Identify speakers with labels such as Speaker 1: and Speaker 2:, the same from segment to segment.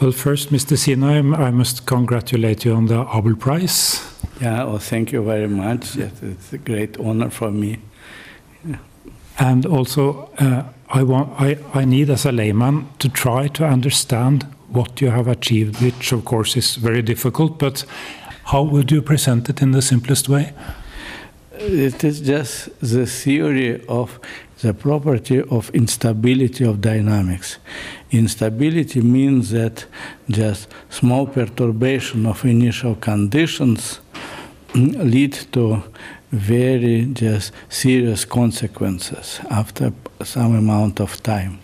Speaker 1: Well, first, Mr. Sinai, I must congratulate you on the Abel Prize.
Speaker 2: Yeah, well, thank you very much. It's a great honor for me.
Speaker 1: And also, uh, I, want, I, I need, as a layman, to try to understand what you have achieved, which of course is very difficult, but how would you present it in the simplest way?
Speaker 2: It is just the theory of the property of instability of dynamics. Instability means that just small perturbation of initial conditions lead to very just serious consequences after some amount of time.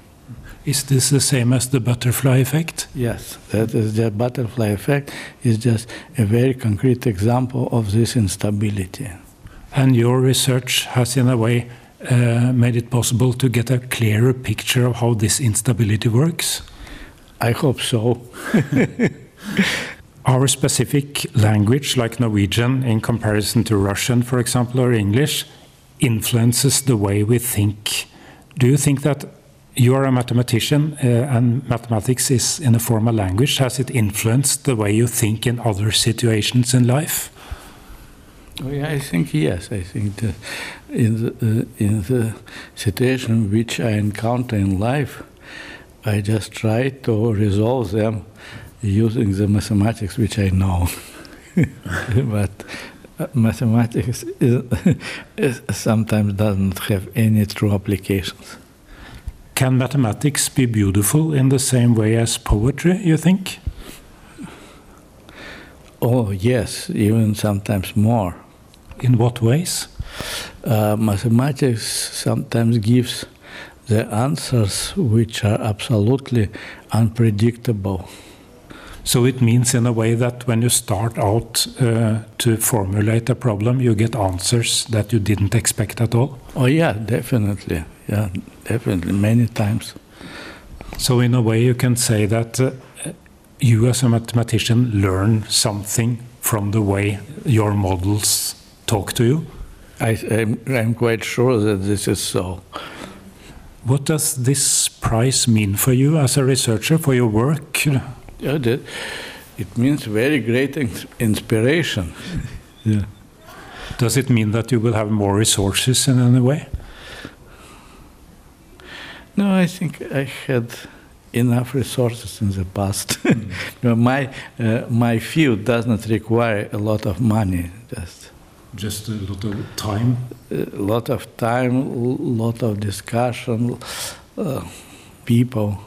Speaker 1: Is this the same as the butterfly effect?
Speaker 2: Yes, that is the butterfly effect is just a very concrete example of this instability.
Speaker 1: And your research has, in a way, uh, made it possible to get a clearer picture of how this instability works?
Speaker 2: I hope so.
Speaker 1: Our specific language, like Norwegian, in comparison to Russian, for example, or English, influences the way we think. Do you think that you are a mathematician uh, and mathematics is in a formal language? Has it influenced the way you think in other situations in life?
Speaker 2: Yeah, I think yes. I think that in the, uh, in the situation which I encounter in life, I just try to resolve them using the mathematics which I know. but uh, mathematics is, is sometimes doesn't have any true applications.
Speaker 1: Can mathematics be beautiful in the same way as poetry, you think?
Speaker 2: Oh, yes, even sometimes more.
Speaker 1: In what ways?
Speaker 2: Uh, mathematics sometimes gives the answers which are absolutely unpredictable.
Speaker 1: So it means, in a way, that when you start out uh, to formulate a problem, you get answers that you didn't expect at all?
Speaker 2: Oh, yeah, definitely. Yeah, definitely, many times.
Speaker 1: So, in a way, you can say that uh, you, as a mathematician, learn something from the way your models talk to you?
Speaker 2: I, am I'm, I'm quite sure that this is so.
Speaker 1: What does this prize mean for you as a researcher, for your work?
Speaker 2: Yeah, that, it means very great inspiration.
Speaker 1: yeah. Does it mean that you will have more resources in any way?
Speaker 2: No, I think I had enough resources in the past. Mm. no, my uh, my field does not require a lot of money. Just
Speaker 1: just a lot of time.
Speaker 2: A lot of time, a lot of discussion, uh, people.